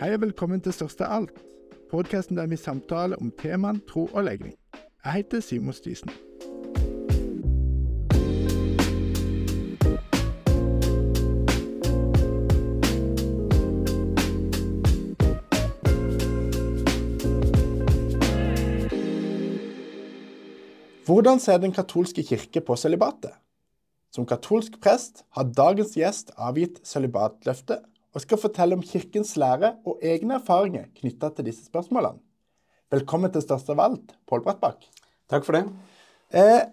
Hei og velkommen til Største alt, podkasten der vi samtaler om temaene tro og legning. Jeg heter Simon Stisen. Hvordan ser den katolske kirke på sølibatet? Som katolsk prest har dagens gjest avgitt sølibatløfte og skal fortelle om kirkens lære og egne erfaringer knytta til disse spørsmålene. Velkommen til Størst av alt, Pål Brattbakk. Takk for det. Eh,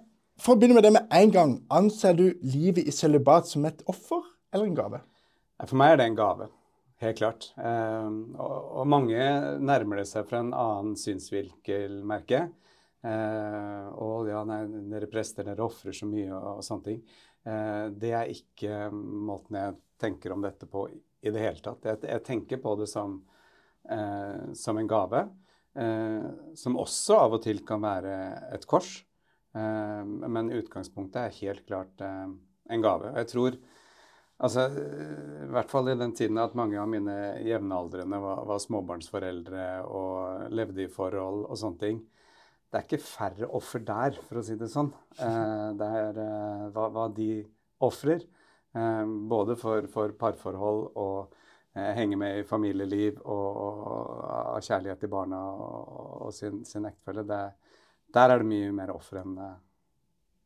for å begynne med det med en gang. Anser du livet i sølibat som et offer eller en gave? For meg er det en gave. Helt klart. Eh, og, og, mange nærmer det seg fra en annen synsvinkel, merker jeg. Eh, og ja, nei, dere prester, dere ofrer så mye og, og sånne ting. Eh, det er ikke måten jeg tenker om dette på i det hele tatt. Jeg, jeg tenker på det som, eh, som en gave, eh, som også av og til kan være et kors. Eh, men utgangspunktet er helt klart eh, en gave. Jeg tror Altså, I hvert fall i den tiden at mange av mine jevnaldrende var, var, småbarnsforeldre og levde i forhold og sånne ting. Det er ikke færre offer der, for å si det sånn. Eh, det er eh, hva, hva, de ofrer. Eh, både for, for, parforhold og eh, henge med i familieliv og, av kjærlighet til barna og, og sin, sin, ektefelle. Der er det mye mer offer enn eh,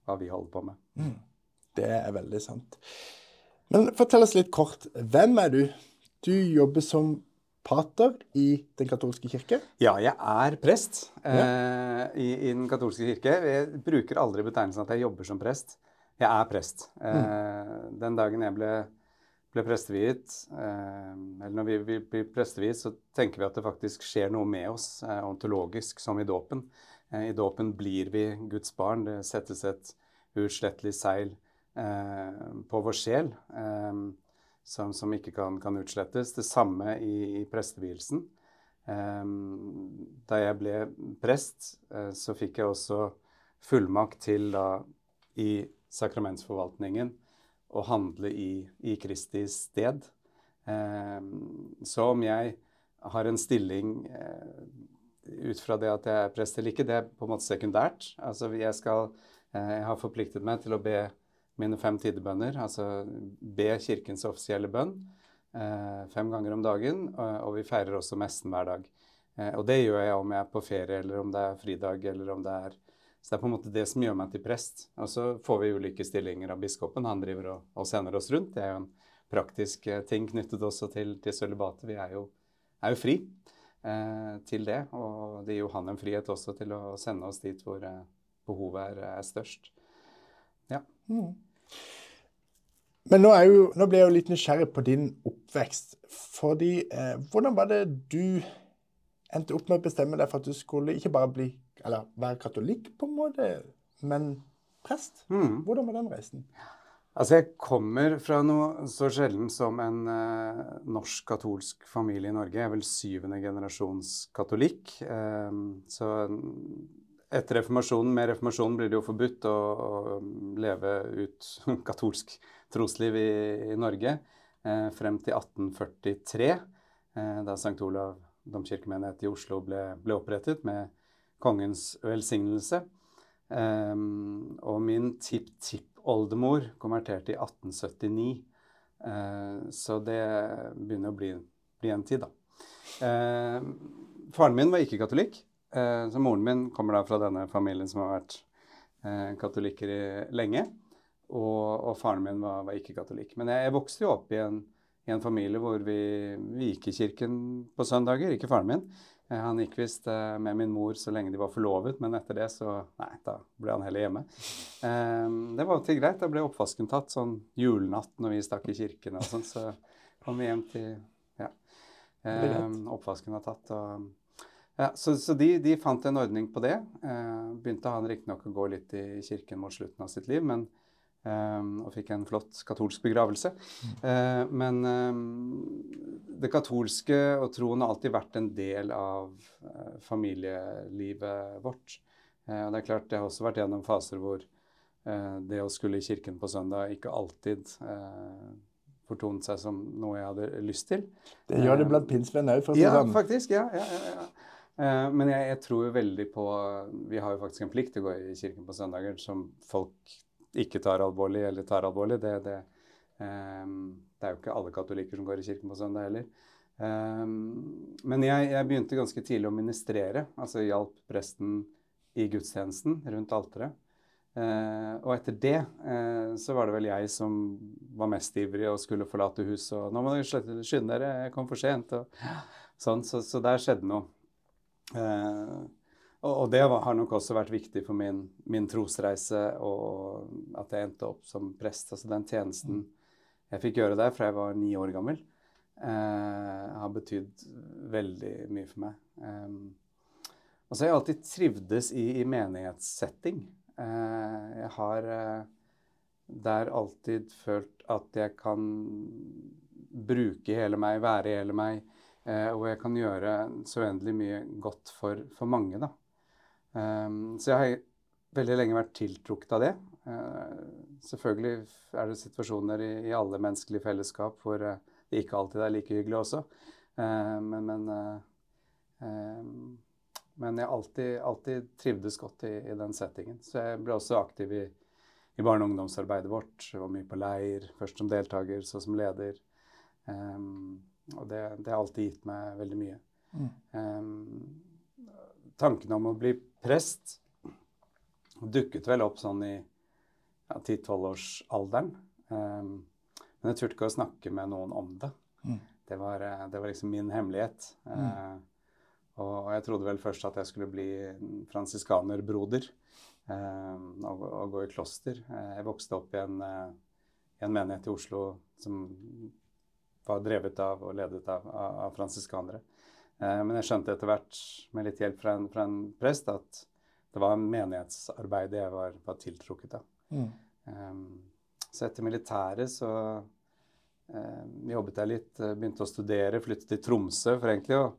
hva vi holder på med. Mm. Det er veldig sant. Men fortell oss litt kort. Hvem er du? Du jobber som pater i Den katolske kirke? Ja, jeg er prest ja. eh, i, i, Den katolske kirke. Jeg bruker aldri betegnelsen at jeg jobber som prest. Jeg er prest. Mm. Eh, den dagen jeg ble, ble presteviet, eh, eller når vi, vi blir presteviet, så tenker vi at det faktisk skjer noe med oss eh, ontologisk, som i dåpen. I dåpen blir vi Guds barn. Det settes et uutslettelig seil eh, på vår sjel som, som, ikke kan, kan, utslettes. Det samme i, i prestevielsen. da jeg ble prest, så fikk jeg også fullmakt til da i sakramentsforvaltningen og handle i, i Kristi sted. Eh, så om jeg har en stilling eh, ut fra det at jeg er prest eller ikke, det er på en måte sekundært. Altså jeg, skal, eh, jeg har forpliktet meg til å be mine fem tidebønner, altså be Kirkens offisielle bønn eh, fem ganger om dagen, og, vi feirer også messen hver dag. Eh, og det gjør jeg om jeg er på ferie, eller om det er fridag, eller om det er så det er på en måte det som gjør meg til prest. Og så får vi ulike stillinger av biskopen. Han driver og, og sender oss rundt. Det er jo en praktisk eh, ting knyttet også til, til sølibatet. Vi er jo, er jo fri eh, til det. Og det gir jo han en frihet også til å sende oss dit hvor eh, behovet er, er, størst. Ja. Mm. Men nå, jo, nå, ble jeg jo litt nysgjerrig på din oppvekst. Fordi eh, hvordan var det du endte opp med å bestemme deg for at du skulle ikke bare bli eller være katolikk, på en måte, men prest. Mm. Hvordan var den reisen? Altså, Jeg kommer fra noe så sjelden som en eh, norsk-katolsk familie i Norge. Jeg er vel syvende generasjons katolikk. Eh, så etter reformasjonen, med reformasjonen blir det jo forbudt å, å leve ut katolsk trosliv i, i Norge eh, frem til 1843, da St. Olav domkirkemenighet i Oslo ble, ble opprettet med kongens velsignelse. Um, og min tipp-tipp-oldemor konverterte i 1879. Uh, eh, så det begynner å bli, bli en tid, da. Uh, faren min var ikke katolikk, uh, så moren min kommer da fra denne familien som har vært uh, katolikker i, lenge. Og, og, faren min var, var ikke katolikk. Men jeg, jeg, vokste jo opp i en, i en familie hvor vi, vi, gikk i kirken på søndager. Ikke faren min. Eh, han gikk visst eh, med min mor så lenge de var forlovet, men etter det så Nei, da ble han heller hjemme. Um, det var til greit. Da ble oppvasken tatt sånn julenatt når vi stakk i kirken og sånn. Så kom vi hjem til Ja. Um, oppvasken var tatt. og ja, så, så de, de, fant en ordning på det. Uh, begynte han riktignok å gå litt i kirken mot slutten av sitt liv, men og fikk en flott katolsk begravelse. Uh, men um, det katolske og troen har alltid vært en del av uh, familielivet vårt. Og det er klart, det har også vært gjennom faser hvor det å skulle i kirken på søndag ikke alltid fortonet seg som noe jeg hadde lyst til. Det gjør det blant pinnsvenn òg, for å si det Ja, sånn. faktisk. Ja, ja, ja, ja. Eh, Men jeg, jeg tror veldig på Vi har jo faktisk en plikt til å gå i kirken på søndager som folk ikke tar alvorlig, eller tar alvorlig. Det, det, um, det er jo ikke alle katolikker som går i kirken på søndag heller. Um, Men jeg, jeg begynte ganske tidlig å ministrere. Altså hjalp presten i gudstjenesten rundt alteret. Uh, og etter det uh, så var det vel jeg som var mest ivrig og skulle forlate huset. Og 'Nå må dere skynde dere, jeg kom for sent.' Og sånn, så, så der skjedde noe. Eh, og, det har nok også vært viktig for min, min trosreise, og at jeg endte opp som prest. Altså den tjenesten jeg fikk gjøre der fra jeg var ni år gammel, eh, har betydd veldig mye for meg. Eh, og så har jeg alltid trivdes i, i menighetssetting. Eh, jeg har eh, der alltid følt at jeg kan bruke hele meg, være hele meg, eh, og jeg kan gjøre så uendelig mye godt for, for mange, da. Um, så jeg har veldig lenge vært tiltrukket av det. Eh, selvfølgelig er det situasjoner i, alle menneskelige fellesskap hvor eh, det ikke alltid er like hyggelig også. Eh, men, men, eh, eh, men jeg har alltid, alltid trivdes godt i, i den settingen. Så jeg ble også aktiv i, i barne- og ungdomsarbeidet vårt. Jeg var mye på leir, først som deltaker, så som leder. Um, og det, det har alltid gitt meg veldig mye. Mm. Tanken om å bli prest dukket vel opp sånn i ja, 10-12-årsalderen. Um, men jeg turte ikke å snakke med noen om det. Mm. Det, var, eh, det var liksom min hemmelighet. Uh, og jeg trodde vel først at jeg skulle bli fransiskanerbroder uh, og, og gå i kloster. Uh, jeg vokste opp i en, en menighet i Oslo som var drevet av og ledet av, av, av fransiskanere. Eh, men jeg skjønte etter hvert, med litt hjelp fra en, fra en prest, at det var menighetsarbeidet jeg var, var tiltrukket av. Mm. Um, så etter militæret så um, jobbet jeg litt, begynte å studere, flyttet til Tromsø for egentlig å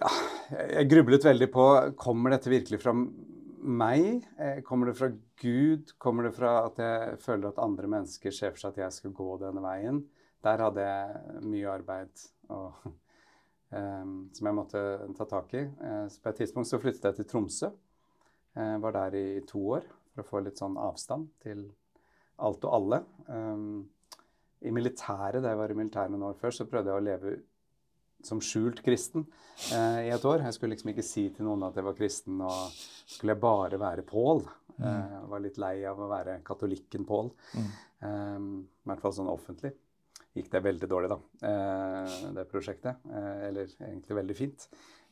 Ja, jeg, grublet veldig på Kommer dette virkelig fra meg? Kommer det fra Gud? Kommer det fra at jeg føler at andre mennesker ser for seg at jeg skal gå denne veien? Der hadde jeg mye arbeid og, som jeg måtte ta tak i. Eh, så på et tidspunkt så flyttet jeg til Tromsø. Eh, var der i to år for å få litt sånn avstand til alt og alle. Um, I militæret, da jeg var i militæret noen år før, så prøvde jeg å leve som skjult kristen eh, i et år. Jeg skulle liksom ikke si til noen at jeg var kristen, og skulle jeg bare være Pål. Eh, jeg var litt lei av å være katolikken Pål. Mm. Eh, I hvert fall sånn offentlig. Gikk det veldig dårlig, da, eh, det prosjektet. Eh, eller egentlig veldig fint.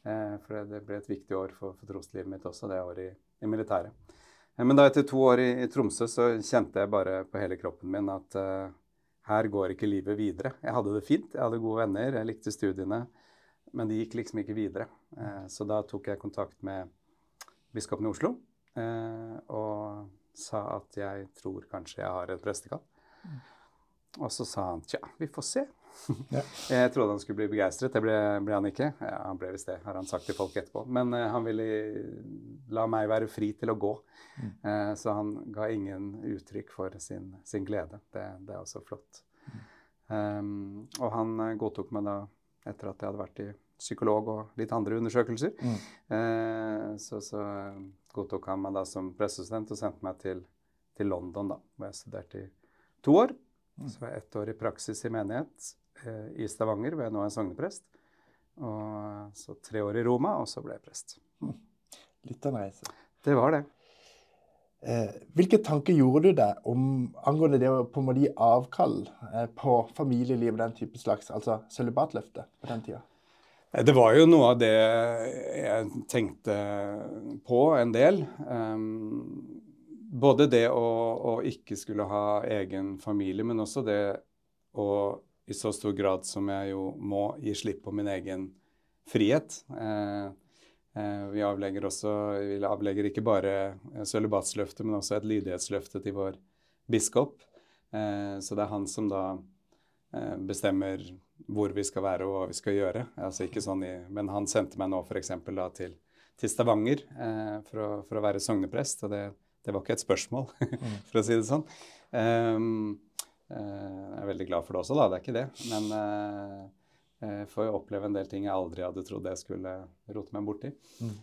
Eh, for det ble et viktig år for, for troslivet mitt også, det året i, i militæret. Men da etter to år i, i Tromsø så kjente jeg bare på hele kroppen min at her går ikke livet videre. Jeg hadde det fint, jeg hadde gode venner, jeg likte studiene, men det gikk liksom ikke videre. Så da tok jeg kontakt med biskopen i Oslo og sa at jeg tror kanskje jeg har et prestekall. Og så sa han tja, vi får se. Ja. Jeg trodde han skulle bli begeistret. Det ble, ble han ikke. Ja, han ble visst det, har han sagt til folk etterpå. Men uh, han ville la meg være fri til å gå. Mm. Uh, så han ga ingen uttrykk for sin, sin glede. Det, det er også flott. Um, og han eh, godtok meg da etter at jeg hadde vært i psykolog og litt andre undersøkelser. Mm. uh, så, så godtok han meg da som pressestudent og sendte meg til, til London, da, hvor jeg studerte i to år. Mm. Så var jeg ett år i praksis i menighet eh, i Stavanger, hvor jeg nå er sogneprest. Og så tre år i Roma, og så ble jeg prest. Litt av en reise. Det var det. Eh, hvilke tanker gjorde du deg om angående det å på en måte gi avkall eh, på familieliv og den type slags, altså sølibatløftet på den tida? Eh, Det var jo noe av det jeg tenkte på en del. Um, både det å, å ikke skulle ha egen familie, men også det å i så stor grad som jeg jo må gi slipp på min egen frihet. Eh, eh, vi avlegger også Vi avlegger ikke bare sølibatsløftet, men også et lydighetsløfte til vår biskop. Eh, så det er han som da eh, bestemmer hvor vi skal være og hva vi skal gjøre. Altså ikke sånn i, men han sendte meg nå f.eks. til, til Stavanger eh, for, å, for å være sogneprest. Og det, det var ikke et spørsmål, for å si det sånn. Ehm, jeg er veldig glad for det også, da. Det er ikke det. Men jeg får jo oppleve en del ting jeg aldri hadde trodd jeg skulle rote meg borti. Mm.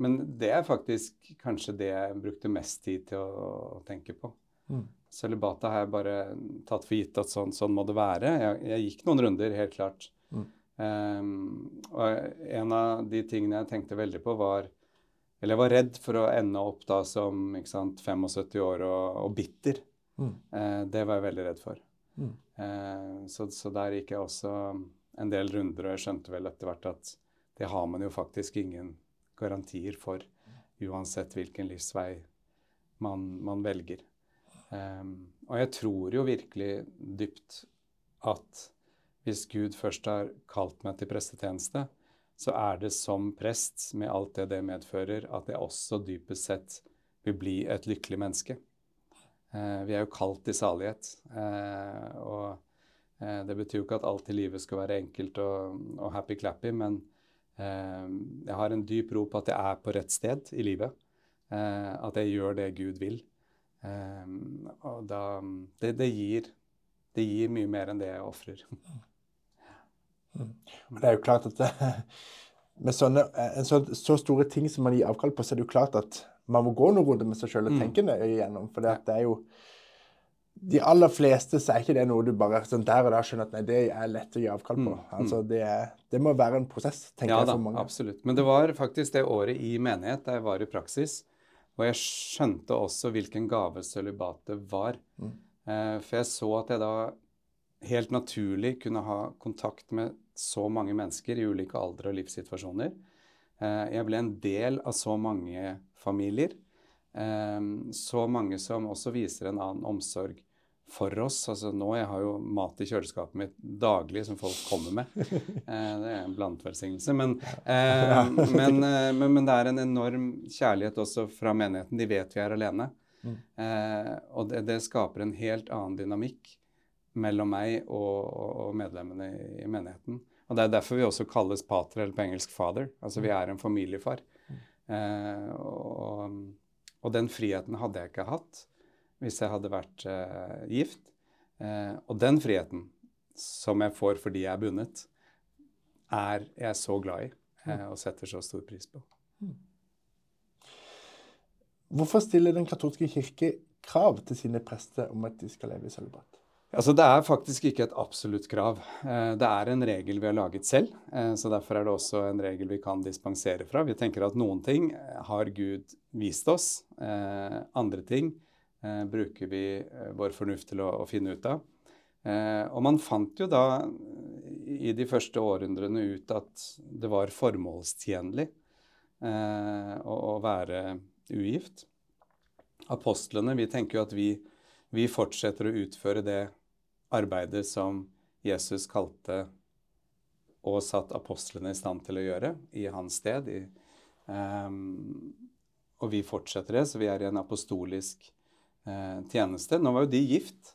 men det er faktisk kanskje det jeg brukte mest tid til å, å tenke på. Mm. Sølibatet har jeg bare tatt for gitt at sånn, sånn må det være. Jeg, jeg, gikk noen runder, helt klart. Mm. Um, og en av de tingene jeg tenkte veldig på, var Eller jeg var redd for å ende opp da som sant, 75 år og, og bitter. Mm. Eh, det var jeg veldig redd for. Mm. Eh, så, så, der gikk jeg også en del runder, og jeg skjønte vel etter hvert at det har man jo faktisk ingen garantier for, uansett hvilken livsvei man, man velger. Um, og jeg tror jo virkelig dypt at hvis Gud først har kalt meg til prestetjeneste, så er det som prest, med alt det det medfører, at jeg også dypest sett vil bli et lykkelig menneske. Uh, vi er jo kalt til salighet. Uh, og uh, det betyr jo ikke at alt i livet skal være enkelt og, og happy-clappy, men jeg har en dyp ro på at jeg er på rett sted i livet. at jeg gjør det Gud vil. Og da det, det, gir, det, gir, mye mer enn det jeg ofrer. Mm. Det er jo klart at det, med sånne, så, så, store ting som man gir avkall på, så er det jo klart at man må gå noen runder med seg sjøl og mm. tenke nøye igjennom. For det, det er jo de aller fleste så er ikke det noe du bare sånn der og da skjønner at nei, det er lett å gi avkall på. Mm. Altså, det, er, det, må være en prosess, tenker ja, jeg for mange. Ja absolutt. Men det var faktisk det året i menighet da jeg var i praksis, og jeg skjønte også hvilken gave sølibatet var. Mm. Eh, for jeg så at jeg da helt naturlig kunne ha kontakt med så mange mennesker i ulike aldre og livssituasjoner. Eh, jeg ble en del av så mange familier. Eh, så mange som også viser en annen omsorg for oss. Altså nå, Jeg har jo mat i kjøleskapet mitt daglig som folk kommer med. Eh, det er en blandvelsignelse. Men, men, men, men, det er en enorm kjærlighet også fra menigheten. De vet vi er alene. Mm. Og det, det, skaper en helt annen dynamikk mellom meg og, og, medlemmene i, menigheten. Og Det er derfor vi også kalles pater, eller på engelsk father. Altså vi mm. er en familiefar. Mm. Eh, og, og den friheten hadde jeg ikke hatt hvis jeg hadde vært eh, gift. Eh, og den friheten som jeg får fordi jeg er bundet, er jeg så glad i uh, og setter så stor pris på. Hvorfor stiller Den katolske kirke krav til sine prester om at de skal leve i sølibat? Altså, det er faktisk ikke et absolutt krav. Det er en regel vi har laget selv. Så derfor er det også en regel vi kan dispensere fra. Vi tenker at noen ting har Gud vist oss. Andre ting eh, bruker vi eh, vår fornuft til å, finne ut av. Eh, og man fant jo da i de første århundrene ut at det var formålstjenlig eh, å, å, være ugift. Apostlene, vi tenker jo at vi, vi fortsetter å utføre det arbeidet som Jesus kalte og satt apostlene i stand til å gjøre i hans sted. I, um, og vi fortsetter det, så vi er i en apostolisk uh, tjeneste. Nå var jo de gift,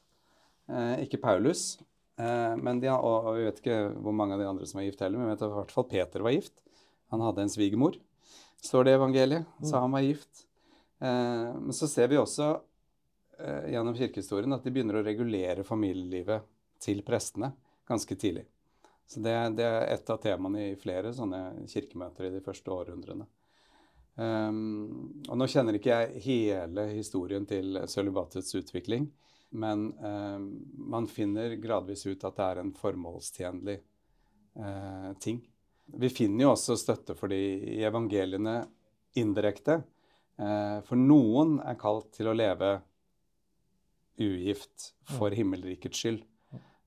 uh, ikke Paulus. Uh, men de, og vi vet ikke hvor mange av de andre som var gift heller, men vi vet at i hvert fall Peter var gift. Han hadde en svigermor, står det i evangeliet, så mm. han var gift. Men så ser vi også gjennom kirkehistorien at de begynner å regulere familielivet til prestene ganske tidlig. Så det, det er et av temaene i flere sånne kirkemøter i de første århundrene. Um, og nå kjenner ikke jeg hele historien til sølibatets utvikling, men um, man finner gradvis ut at det er en formålstjenlig uh, ting. Vi finner jo også støtte for det i evangeliene indirekte. Uh, for noen er kalt til å leve ugift for himmelrikets skyld.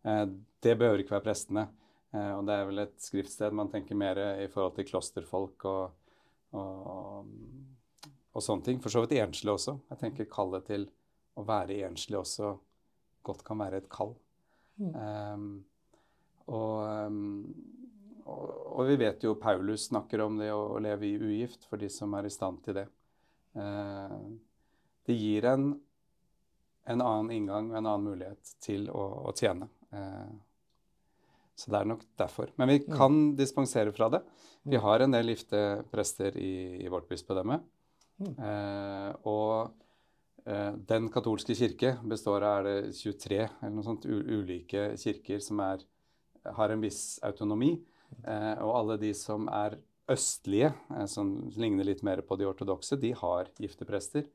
Uh, det behøver ikke være prestene. og det er vel et skriftsted man tenker mer i forhold til klosterfolk og og, og sånne ting. For så vidt enslige også. Jeg tenker kallet til å være enslig også godt kan være et kall. Mm. Um, og, um, og, og, vi vet jo Paulus snakker om det å, å, leve i ugift for de som er i stand til det. Uh, det gir en, en annen inngang og en annen mulighet til å, å tjene. Uh, så det er nok derfor. Men vi mm. kan mm. dispensere fra det. Vi mm. har en del gifte prester i, i vårt bispedømme. Mm. Eh, og Eh, den katolske kirke består av er det 23 eller noe sånt, ulike kirker som er, har en viss autonomi. Eh, og alle de som er østlige, eh, som ligner litt mer på de ortodokse, de har gifteprester,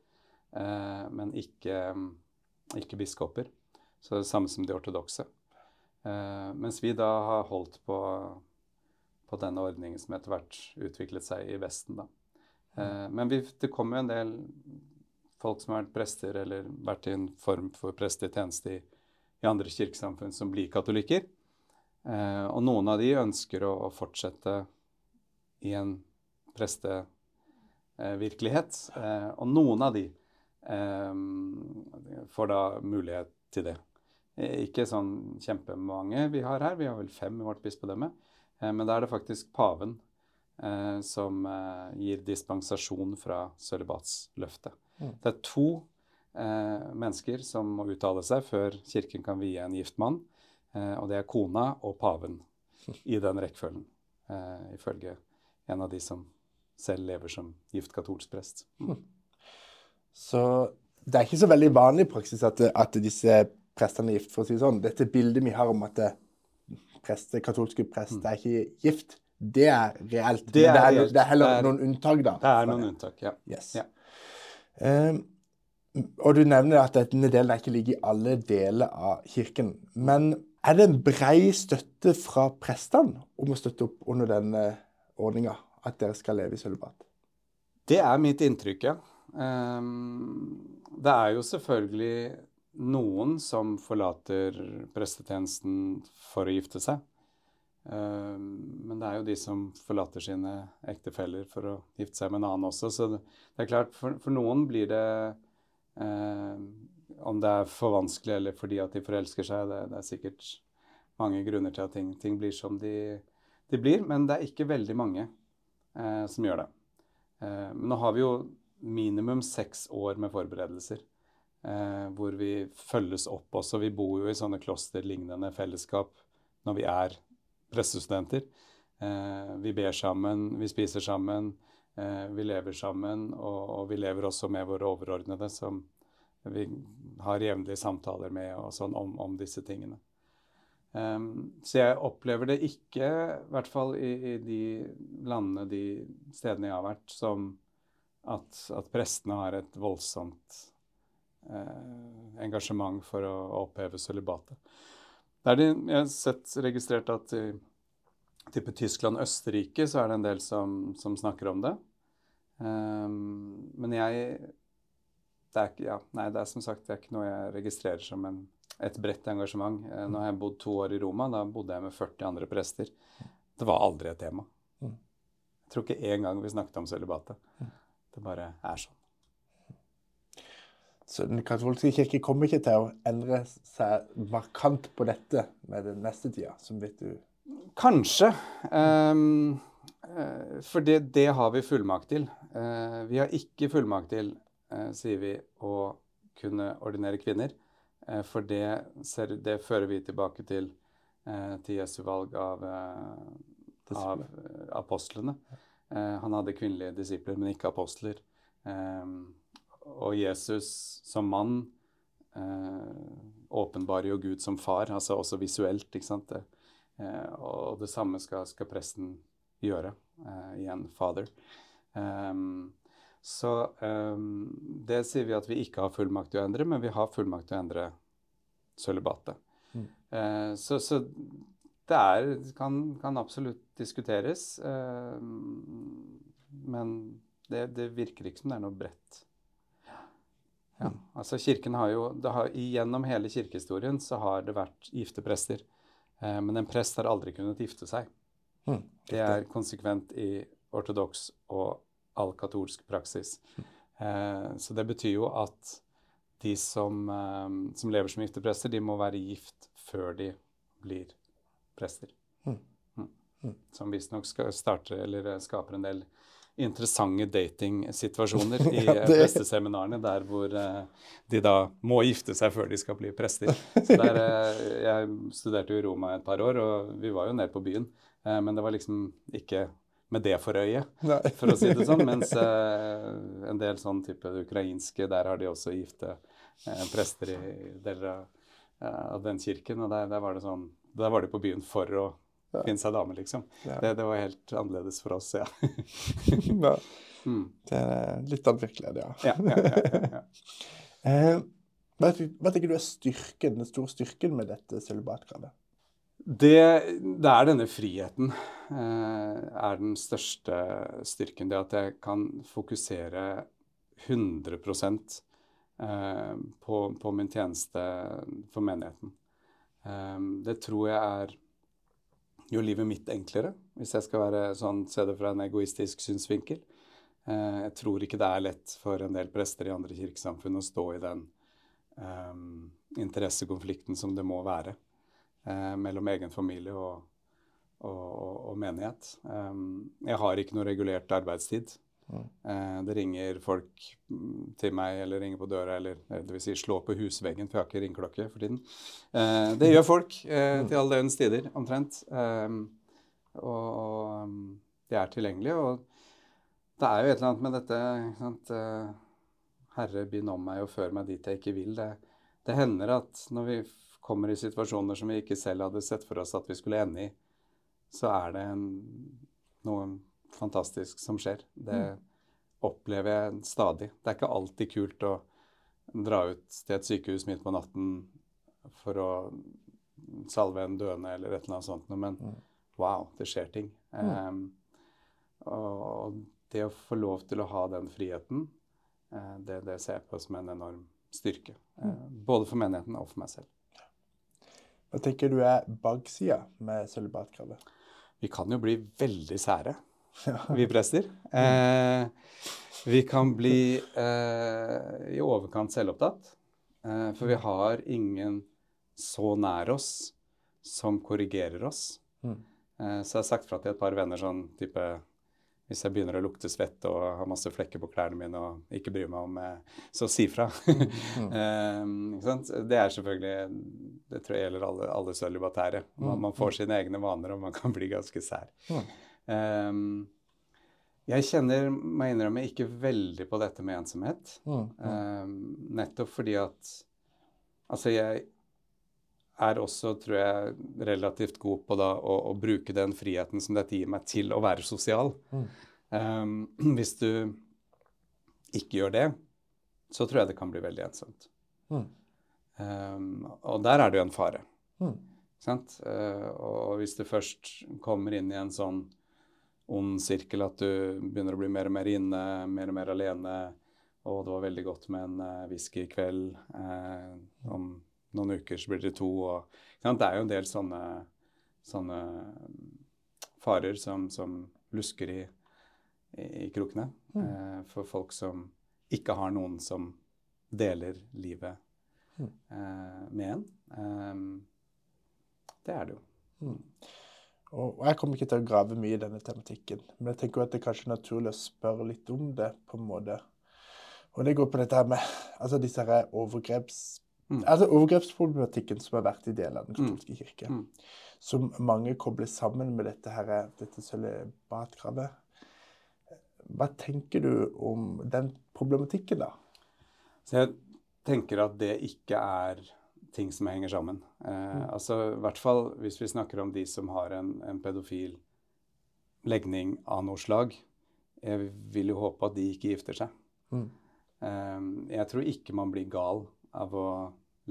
men ikke, ikke biskoper. Så det er det samme som de ortodokse. mens vi da har holdt på, på denne ordningen som etter hvert utviklet seg i Vesten. da. men vi, det kommer jo en del folk som har vært prester eller vært i en form for prestetjeneste i, i andre kirkesamfunn, som blir katolikker. Eh, og noen av de ønsker å, å fortsette i en prestevirkelighet. Eh, og noen av de eh, får da mulighet til det. Eh, ikke sånn kjempemange vi har her, vi har vel fem i vårt bispedømme. Eh, men da er det faktisk paven eh, som gir dispensasjon fra sølibatsløftet. Mm. Det er to eh, mennesker som må uttale seg før kirken kan vie en gift mann. Eh, og det er kona og paven i den rekkefølgen, eh, ifølge en av de som selv lever som gift katolsk prest. Mm. Så det er ikke så veldig vanlig i praksis at, at, disse prestene er gift, for å si det sånn. Dette bildet vi har om at preste, katolske prest mm. er ikke gift, det er reelt. Det er, det er, det er heller det er, noen unntak, da. Det er noen unntak, ja. Yes. ja. Um, og du nevner at denne delen ikke ligger i alle deler av kirken. Men er det en brei støtte fra prestene om å støtte opp under denne ordninga? At dere skal leve i sølibat? Det er mitt inntrykk, ja. Um, det er jo selvfølgelig noen som forlater prestetjenesten for å gifte seg. Ehm, men det er jo de som forlater sine ektefeller for å gifte seg med en annen også. Så det, er klart, for, for noen blir det eh, Om det er for vanskelig eller fordi at de forelsker seg, det, det er sikkert mange grunner til at ting, ting blir som de, de, blir. Men det er ikke veldig mange eh, som gjør det. Eh, men nå har vi jo minimum seks år med forberedelser. Eh, hvor vi følges opp også. Vi bor jo i sånne klosterlignende fellesskap når vi er pressestudenter. Eh, vi ber sammen, vi spiser sammen, eh, vi lever sammen. Og, og, vi lever også med våre overordnede, som vi har jevnlige samtaler med og sånn om, om disse tingene. Um, så jeg opplever det ikke, i hvert fall i, i, de landene, de stedene jeg har vært, som at, at prestene har et voldsomt eh, engasjement for å, å oppheve sølibatet. Jeg har sett, registrert at i type Tyskland og Østerrike så er det en del som, som snakker om det. Um, men jeg det er, ja, nei, det er som sagt det er ikke noe jeg registrerer som en, et bredt engasjement. Uh, nå har jeg bodd to år i Roma. Da bodde jeg med 40 andre prester. Det var aldri et tema. Mm. Jeg tror ikke en gang vi snakket om sølibatet. Det bare er sånn. Så Den katolske kirke kommer ikke til å endre seg markant på dette med den neste tida, som vet du Kanskje. Um, for det, det, har vi fullmakt til. Uh, vi har ikke fullmakt til, uh, sier vi, å kunne ordinere kvinner. Uh, for det, ser, det, fører vi tilbake til, til Jesu valg av, av apostlene. Han hadde kvinnelige disipler, men ikke apostler. Um, og Jesus som mann eh, åpenbarer jo Gud som far, altså også visuelt. ikke sant? Eh, og det samme skal, skal presten gjøre. Eh, igjen father. Um, så um, det sier vi at vi ikke har fullmakt til å endre, men vi har fullmakt til å endre sølibatet. Mm. Så, så, det er, kan, kan absolutt diskuteres. Eh, men det, det, virker ikke som det er noe bredt ja, altså kirken har jo, har, Gjennom hele kirkehistorien så har det vært gifte prester. Eh, men en prest har aldri kunnet gifte seg. Mm, det er konsekvent i ortodoks og all katolsk praksis. Mm. Eh, så det betyr jo at de som, eh, som, lever som gifte prester, de må være gift før de blir prester. Mm. mm. mm. Som visstnok starter eller skaper en del interessante datingsituasjoner i ja, det... presteseminarene, der hvor uh, de da må gifte seg før de skal bli prester. Så der, jeg studerte jo i Roma et par år, og vi var jo nede på byen. Men det var liksom ikke med det for øye, for å si det sånn. Mens eh, en del sånn type ukrainske, der har de også gifte eh, prester i deler av, eh, av den kirken. Og der, der var det sånn Der var de på byen for å Ja. finne seg dame, liksom. Ja. Det, det var helt annerledes for oss, ja. Ja, mm. det er litt av virkeligheten, ja. ja. Eh, hva, tenker du er styrken, den store styrken med dette sølibatkravet? Det, det er denne friheten eh, er den største styrken. Det at jeg kan fokusere 100 eh, på, på min tjeneste for menigheten. Eh, det tror jeg er gjør livet mitt enklere, hvis jeg skal være sånn, se det fra en egoistisk synsvinkel. Eh, jeg tror ikke det er lett for en del prester i andre kirkesamfunn å stå i den um, interessekonflikten som det må være uh, mellom egen familie og, og, og, og menighet. Um, jeg har ikke noe regulert arbeidstid. Mm. Eh, det ringer folk mm, til meg eller ringer på døra, eller eh, det vil si slå på husveggen, for jeg har ikke ringeklokke for tiden. Eh, det gjør folk eh, til alle døgnets tider, omtrent. Og, og de er tilgjengelige. Og det er jo et eller annet med dette sant? Herre, bind om meg og før meg dit jeg ikke vil. Det, det hender at når vi kommer i situasjoner som vi ikke selv hadde sett for oss at vi skulle ende i, så er det en, noe fantastisk som skjer. Det opplever jeg stadig. Det er ikke alltid kult å dra ut til et sykehus midt på natten for å salve en døende eller et eller annet sånt, men Mm. wow, det skjer ting. Um, og det å få lov til å ha den friheten, eh, det, det ser jeg på som en enorm styrke. eh, Både for menigheten og for meg selv. Hva tenker du er baksida med sølibatkravet? Vi kan jo bli veldig sære. vi prester. Eh, vi kan bli eh, i overkant selvopptatt. Eh, for vi har ingen så nær oss som korrigerer oss. Mm. Eh, så jeg har sagt fra til et par venner sånn type Hvis jeg begynner å lukte svette og har masse flekker på klærne mine og ikke bryr meg om eh, Så si fra. Mm. Det er selvfølgelig Det tror jeg gjelder alle, alle sølibatære. Man, man får sine egne vaner, og man kan bli ganske sær. Mm. Eh, jeg kjenner, må jeg innrømme, ikke veldig på dette med ensomhet. Mm. Mm. Eh, nettopp fordi at Altså, jeg er også, tror jeg, relativt god på da å, å bruke den friheten som dette gir meg, til å være sosial. Mm. Um, hvis du ikke gjør det, så tror jeg det kan bli veldig ensomt. Mm. Um, og der er det jo en fare. Mm. Sant? Uh, og hvis du først kommer inn i en sånn ond sirkel at du begynner å bli mer og mer inne, mer og mer alene, og det var veldig godt med en uh, whisky i kveld, eh, om noen uker så blir det to, og? Det er jo en del sånne, sånne farer som, som lusker i, i, i krokene eh, for folk som ikke har noen som deler livet Mm. eh, med en. Ehm, det er det jo. Og og jeg kommer ikke til å grave mye i denne tematikken, men jeg tenker at det er kanskje naturlig å spørre litt om det, på en måte. Og det går på dette her med altså disse her overgreps... Mm. Altså overgrepsproblematikken som har vært i deler av den katolske kirke. Mm. Som mange kobler sammen med dette, her, dette sølibatkravet. Hva tenker du om den problematikken, da? Så jeg tenker at det ikke er ting som henger sammen. Eh, altså i hvert fall hvis vi snakker om de som har en, en pedofil legning av noe slag. Jeg vil jo håpe at de ikke gifter seg. Mm. Eh, jeg tror ikke man blir gal av å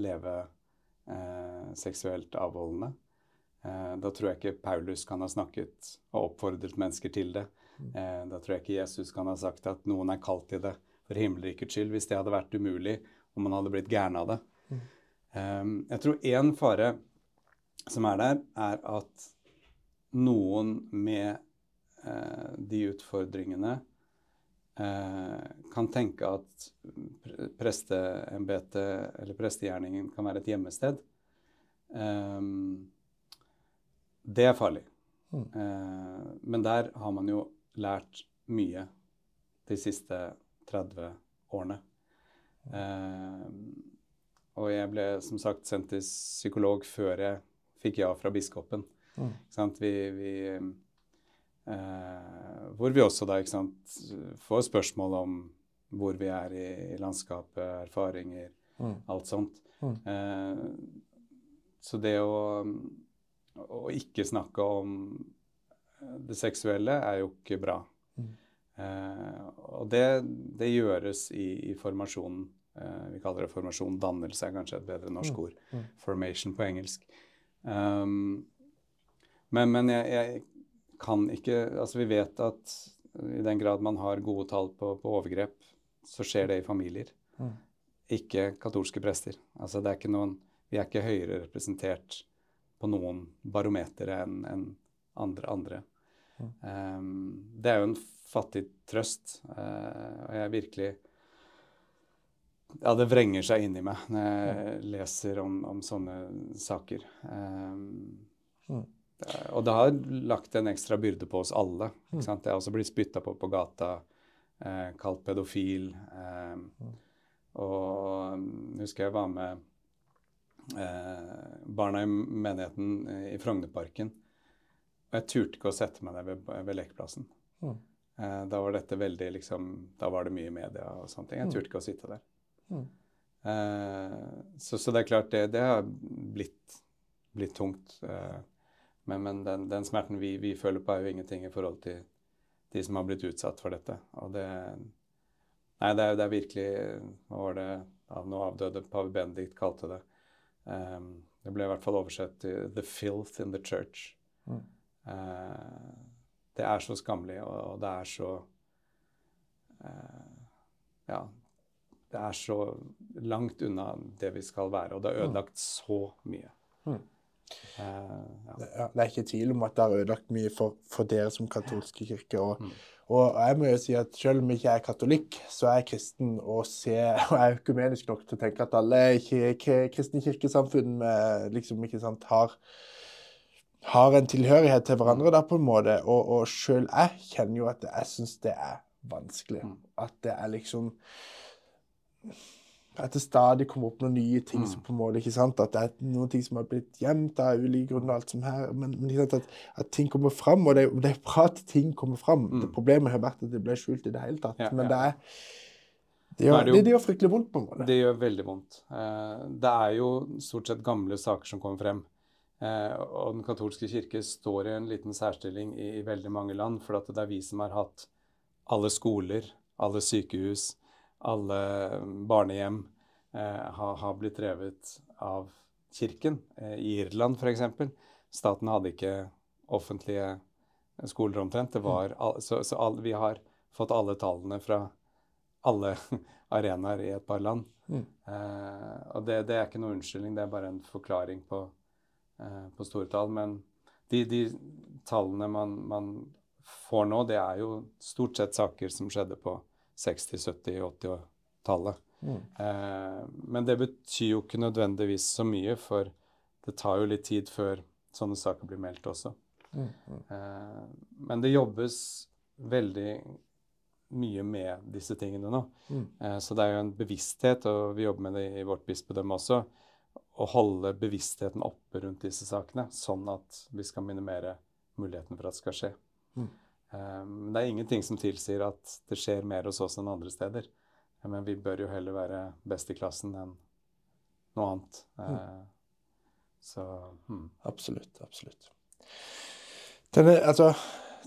leve eh, seksuelt avholdende. Eh, da tror jeg ikke Paulus kan ha snakket og oppfordret mennesker til det. Eh, da tror jeg ikke Jesus kan ha sagt at noen er kalt til det for himmelrikets skyld, hvis det hadde vært umulig og man hadde blitt gæren av det. Eh, jeg tror én fare som er der, er at noen med eh, de utfordringene eh, kan tenke at presteembetet eller prestegjerningen kan være et gjemmested. Eh, det er farlig. Mm. Eh, men der har man jo lært mye de siste 30 årene. Eh, og jeg ble som sagt sendt til psykolog før jeg fikk ja fra biskopen. Mm. Vi, vi Eh, hvor vi også da ikke sant, får spørsmål om hvor vi er i, i landskapet, erfaringer, Mm. alt sånt. Mm. Eh, så det å, å ikke snakke om det seksuelle er jo ikke bra. Mm. Eh, og det, det gjøres i, i formasjonen. Eh, vi kaller det formasjon. Dannelse er kanskje et bedre norsk Mm. ord. Mm. Formation på engelsk. Um, men men jeg, jeg kan ikke Altså, vi vet at i den grad man har gode tall på, på overgrep, så skjer det i familier. Mm. Ikke katolske prester. Altså, det er ikke noen Vi er ikke høyere representert på noen barometere enn en andre. andre. Mm. Um, det er jo en fattig trøst, Uh, og jeg virkelig Ja, det vrenger seg inni meg når jeg leser om, om sånne saker. Um, Mm. og det har lagt en ekstra byrde på oss alle. Mm. Ikke sant? Jeg har også blitt spytta på på gata, eh, kalt pedofil. Eh, Mm. Og um, husker jeg var med eh, barna i menigheten i Frognerparken. Og jeg turte ikke å sette meg der ved, ved lekeplassen. Mm. Eh, da var dette veldig liksom Da var det mye media og sånne ting. Jeg Mm. turte ikke å sitte der. Mm. Eh, så, så det er klart, det, det har blitt, blitt tungt. Eh, men men den, den smerten vi, vi føler på, er jo ingenting i forhold til de som har blitt utsatt for dette. Og det Nei, det er, det er virkelig Hva var det av nå avdøde pave Benedikt kalte det? Um, det ble i hvert fall oversett til 'the filth in the church'. Mm. Eh, det er så skammelig, og, og det er så eh, Ja. Det er så langt unna det vi skal være, og det har ødelagt så mye. Mm. Uh, ja. Det, er ikke tvil om at det har ødelagt mye for, for dere som katolske kirke. Og, Mm. og jeg må jo si at selv om jeg ikke er katolikk, så er jeg kristen og, ser, og er økumenisk nok til å tenke at alle kristne kirkesamfunn liksom, sant, har, har en tilhørighet til hverandre da, på en måte. Og, og selv jeg kjenner jo at jeg syns det er vanskelig. Mm. At det er liksom at det stadig kommer opp noen nye ting Mm. som på en måte, ikke sant? At det er noen ting som har blitt gjemt av ulike grunner, og alt som her, men, men sant? At, at ting kommer fram, og det, det er bra at ting kommer fram. Mm. Det problemet har vært at det ble skjult i det hele tatt. Ja, men ja. det er det gjør, det jo- det gjør fryktelig vondt, på en måte. Det gjør veldig vondt. Eh, det er jo stort sett gamle saker som kommer frem. Eh, og Den katolske kirke står i en liten særstilling i, i veldig mange land, for at det er vi som har hatt alle skoler, alle sykehus, alle barnehjem eh, har, har blitt drevet av kirken. Eh, I Irland f.eks. Staten hadde ikke offentlige skoler omtrent. Det var, så så all, vi har fått alle tallene fra alle arenaer i et par land. Mm. Eh, og det, det er ikke noe unnskyldning, det er bare en forklaring på, eh, på store tall. Men de, de tallene man, man får nå, det er jo stort sett saker som skjedde på 60-, 70-, 80-tallet. Mm. Eh, men det betyr jo ikke nødvendigvis så mye, for det tar jo litt tid før sånne saker blir meldt også. Mm. Mm. Eh, men det jobbes veldig mye med disse tingene nå. Mm. Eh, så det er jo en bevissthet, og vi jobber med det i vårt bispedømme også, å holde bevisstheten oppe rundt disse sakene, sånn at vi skal minimere muligheten for at det skal skje. Mm. Eh, Men det er ingenting som tilsier at det skjer mer hos oss enn andre steder. Men vi bør jo heller være best i klassen enn noe annet. Mm. Så hmm. Absolutt. Absolutt. Denne, altså,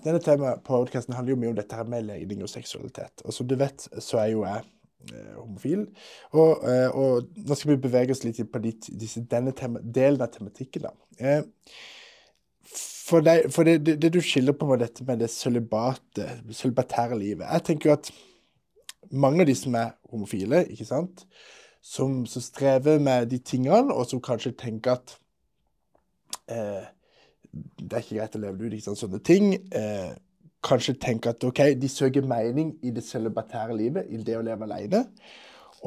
denne temaet på podcasten handler jo mye om dette her med legning og seksualitet. Og som du vet, så er jo jeg eh, homofil. Og, eh, og nå skal vi bevege oss litt på ditt, disse, denne tema, delen av tematikken. da. Eh, for deg, for det, det, det du skiller på med dette med det sølibatære livet Jeg tenker jo at mange av de som er homofile, ikke sant, som, som strever med de tingene, og som kanskje tenker at eh, det er ikke greit å leve det ut, ikke sant, sånne ting. Eh, kanskje tenker at ok, de søker mening i det sølibatære livet, i det å leve alene.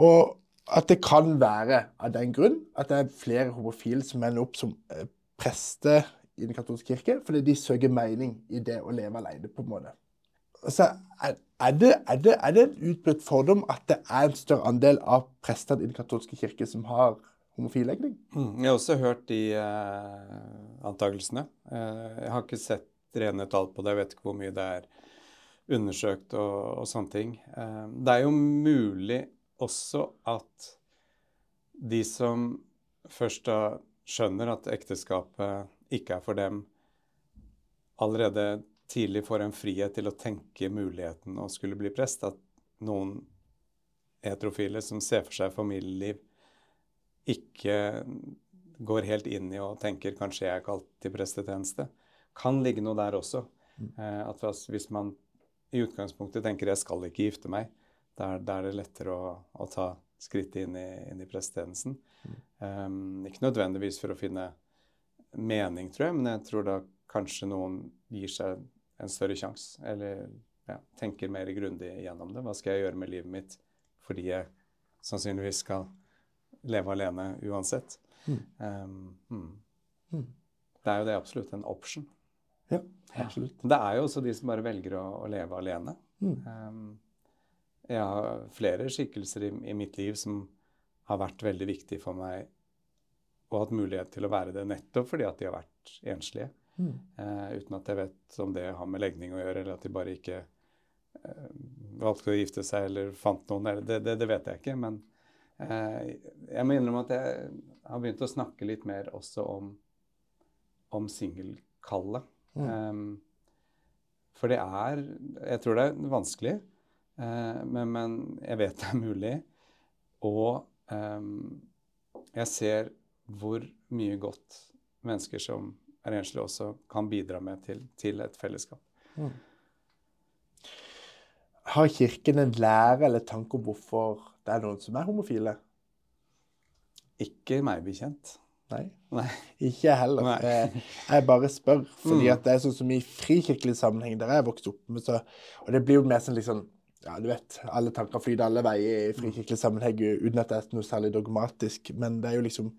Og at det kan være av den grunn at det er flere homofile som ender opp som eh, prester i Den katolske kirke, fordi de søker mening i det å leve alene, på en måte. Altså, er, det, er, det, er det en utbredt fordom at det er en større andel av prestene i Den katolske kirke som har homofil legning? Mm, Jeg har også hørt de eh, antakelsene. Eh, jeg har ikke sett rene tall på det. Jeg vet ikke hvor mye det er undersøkt og, og sånne ting. Eh, det er jo mulig også at de som først da skjønner at ekteskapet ikke er for dem, allerede tidlig får en frihet til å tenke muligheten å skulle bli prest. At noen heterofile som ser for seg familieliv, ikke går helt inn i og tenker kanskje jeg er kalt til prestetjeneste. Kan ligge noe der også. Eh, at hvis man i utgangspunktet tenker jeg skal ikke gifte meg, da er, det lettere å, å ta skrittet inn i, inn i prestetjenesten. Mm. Um, ikke nødvendigvis for å finne mening, tror jeg, men jeg tror da kanskje noen gir seg en større sjanse. Eller ja, tenker mer grundig gjennom det. Hva skal jeg gjøre med livet mitt fordi jeg sannsynligvis skal leve alene uansett? Mm. Um, mm. Mm. Det er jo det absolutt en option. Ja, absolutt. Det er jo også de som bare velger å, å leve alene. Um, jeg har flere skikkelser i, i, mitt liv som har vært veldig viktige for meg og hatt mulighet til å være det nettopp fordi at de har vært enslige. Mm. Uh, uten at jeg vet om det har med legning å gjøre, eller at de bare ikke uh, valgte å gifte seg eller fant noen. Eller, det, det, det, vet jeg ikke. Men uh, jeg må innrømme at jeg har begynt å snakke litt mer også om, om singelkallet. Mm. Um, for det er Jeg tror det er vanskelig, men, men, jeg vet det er mulig. Og um, jeg ser hvor mye godt mennesker som er enslige, også kan bidra med til, til et fellesskap. Mm. Har Kirken en lære eller tanke om hvorfor det er noen som er homofile? Ikke meg bekjent. Nei. Nei. Ikke heller. Jeg, jeg, bare spør. fordi mm. at det er sånn som i frikirkelig sammenheng, der jeg vokst opp med, så, Og det blir jo mer sånn liksom ja, du vet, alle tanker flyter alle veier i frikirkelig sammenheng uten at det er noe særlig dogmatisk. Men det er jo liksom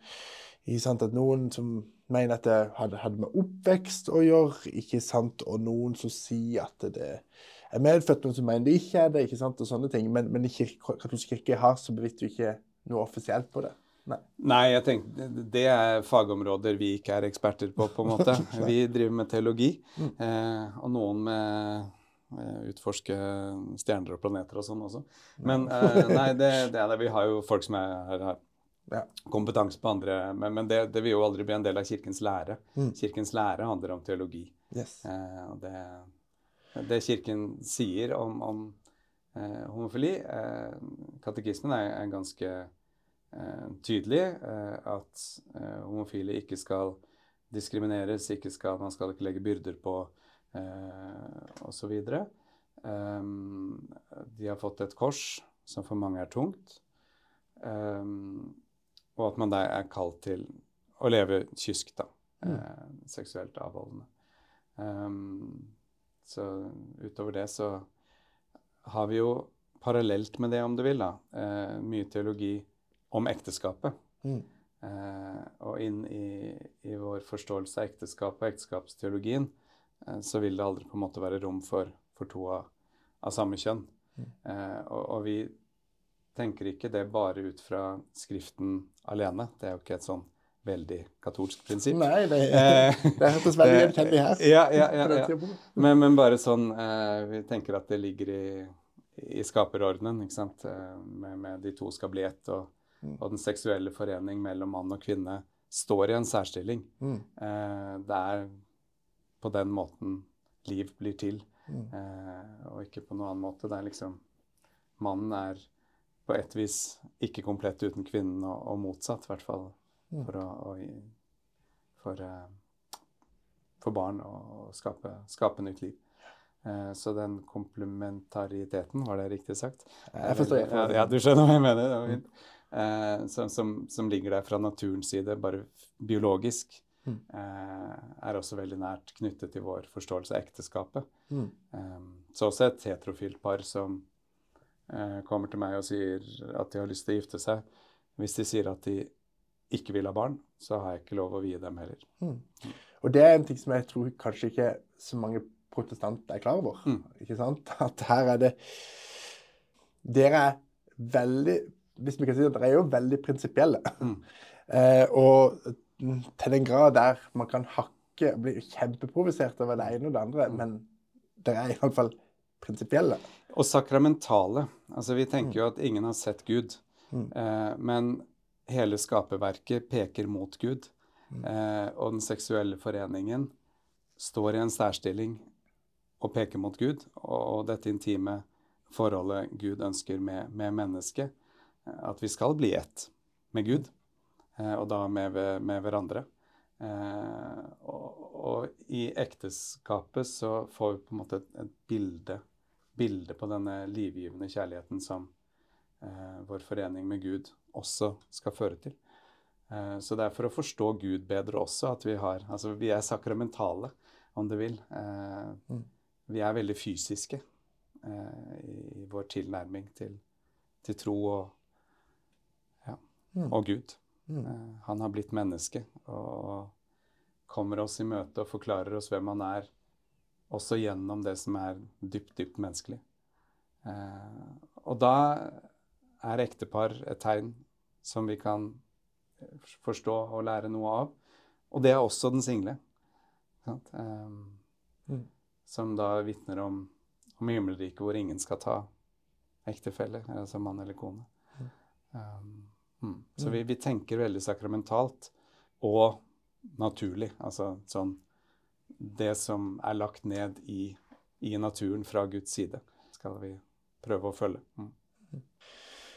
sant, at noen som mener at det hadde, hadde, med oppvekst å gjøre, ikke sant, og noen som sier at det er medfødt, noen som mener det ikke er det, ikke sant, og sånne ting. Men, men i katolsk kirke har så bevisst jo ikke noe offisielt på det. Nei. Nei, jeg tenker, det er fagområder vi ikke er eksperter på, på en måte. Vi driver med teologi, mm. eh, og noen med utforske stjerner og planeter og sånn også. Men eh, nei, det, det, er det. Vi har jo folk som er, er ja. kompetanse på andre Men, men det, det, vil jo aldri bli en del av Kirkens lære. Mm. Kirkens lære handler om teologi. Yes. Eh, det, det, Kirken sier om, om eh, homofili eh, Katekismen er, er ganske eh, tydelig. Eh, at eh, homofile ikke skal diskrimineres, ikke skal, man skal ikke legge byrder på eh, osv. Um, de har fått et kors som for mange er tungt. Um, og at man da er kalt til å leve kysk, da. Mm. Eh, seksuelt avholdende. Um, så utover det så har vi jo parallelt med det, om du vil, da, eh, mye teologi om ekteskapet. Mm. Eh, og inn i, i, vår forståelse av ekteskapet og ekteskapsteologien eh, så vil det aldri på en måte være rom for, for to av, av samme kjønn. Mm. Eh, og, og vi tenker ikke det bare ut fra Skriften alene. Det er jo ikke et sånn veldig katolsk prinsipp. Nei, det, eh, det hørtes veldig gjenkjennelig her. Ja, ja, ja, ja. Men, men, bare sånn eh, Vi tenker at det ligger i, i skaperordenen, ikke sant. Eh, med, med, de to skal bli ett, og, mm. og, den seksuelle forening mellom mann og kvinne står i en særstilling. Mm. Eh, det er på den måten liv blir til, mm. Eh, og ikke på noen annen måte. Det er liksom Mannen er på et vis ikke komplett uten kvinnen, og, og motsatt, i hvert fall. Mm. For, å, å, for, uh, for, barn å skape, skape nytt liv. Uh, så den komplementariteten, var det riktig sagt? Jeg forstår. Jeg forstår. Ja, du skjønner hva jeg mener. Uh, som, som, som, ligger der fra naturens side, bare biologisk, mm. er også veldig nært knyttet til vår forståelse av ekteskapet. Mm. Um, så også et heterofilt par som Eh, kommer til meg og sier at de har lyst til å gifte seg. Hvis de sier at de ikke vil ha barn, så har jeg ikke lov å vie dem heller. Mm. Og det er en ting som jeg tror kanskje ikke så mange protestanter er klar over. Mm. Ikke sant? At her er det Dere er veldig Hvis vi kan si det, dere er jo veldig prinsipielle. Mm. eh, og til den grad der man kan hakke og bli kjempeprovosert over det ene og det andre, Mm. men det er iallfall prinsipielle. Og sakramentale. Altså, vi tenker jo at ingen har sett Gud. Mm. Eh, men hele skaperverket peker mot Gud. Mm. Eh, og den seksuelle foreningen står i en særstilling og peker mot Gud. Og, og dette intime forholdet Gud ønsker med, med mennesket. eh, At vi skal bli ett med Gud, og da med, med hverandre. Eh, og, og i ekteskapet så får vi på en måte et, et bilde, bilde på denne livgivende kjærligheten som eh, vår forening med Gud også skal føre til. Eh, så det er for å forstå Gud bedre også at vi har Altså vi er sakramentale, om du vil. Eh, Mm. Vi er veldig fysiske eh, i, i vår tilnærming til, til tro og, ja, Mm. og Gud. Mm. Eh, Han har blitt menneske og kommer oss i møte og forklarer oss hvem han er, også gjennom det som er dypt, dypt menneskelig. Eh, og da er ektepar et tegn som vi kan eh, forstå og lære noe av. Og det er også den single. Mm. Som da vitner om, om himmelriket hvor ingen skal ta ektefelle, altså mann eller kone. Um, mm. Så vi, vi tenker veldig sakramentalt og naturlig. Altså sånn Det som er lagt ned i, i naturen fra Guds side, skal vi prøve å følge. Mm.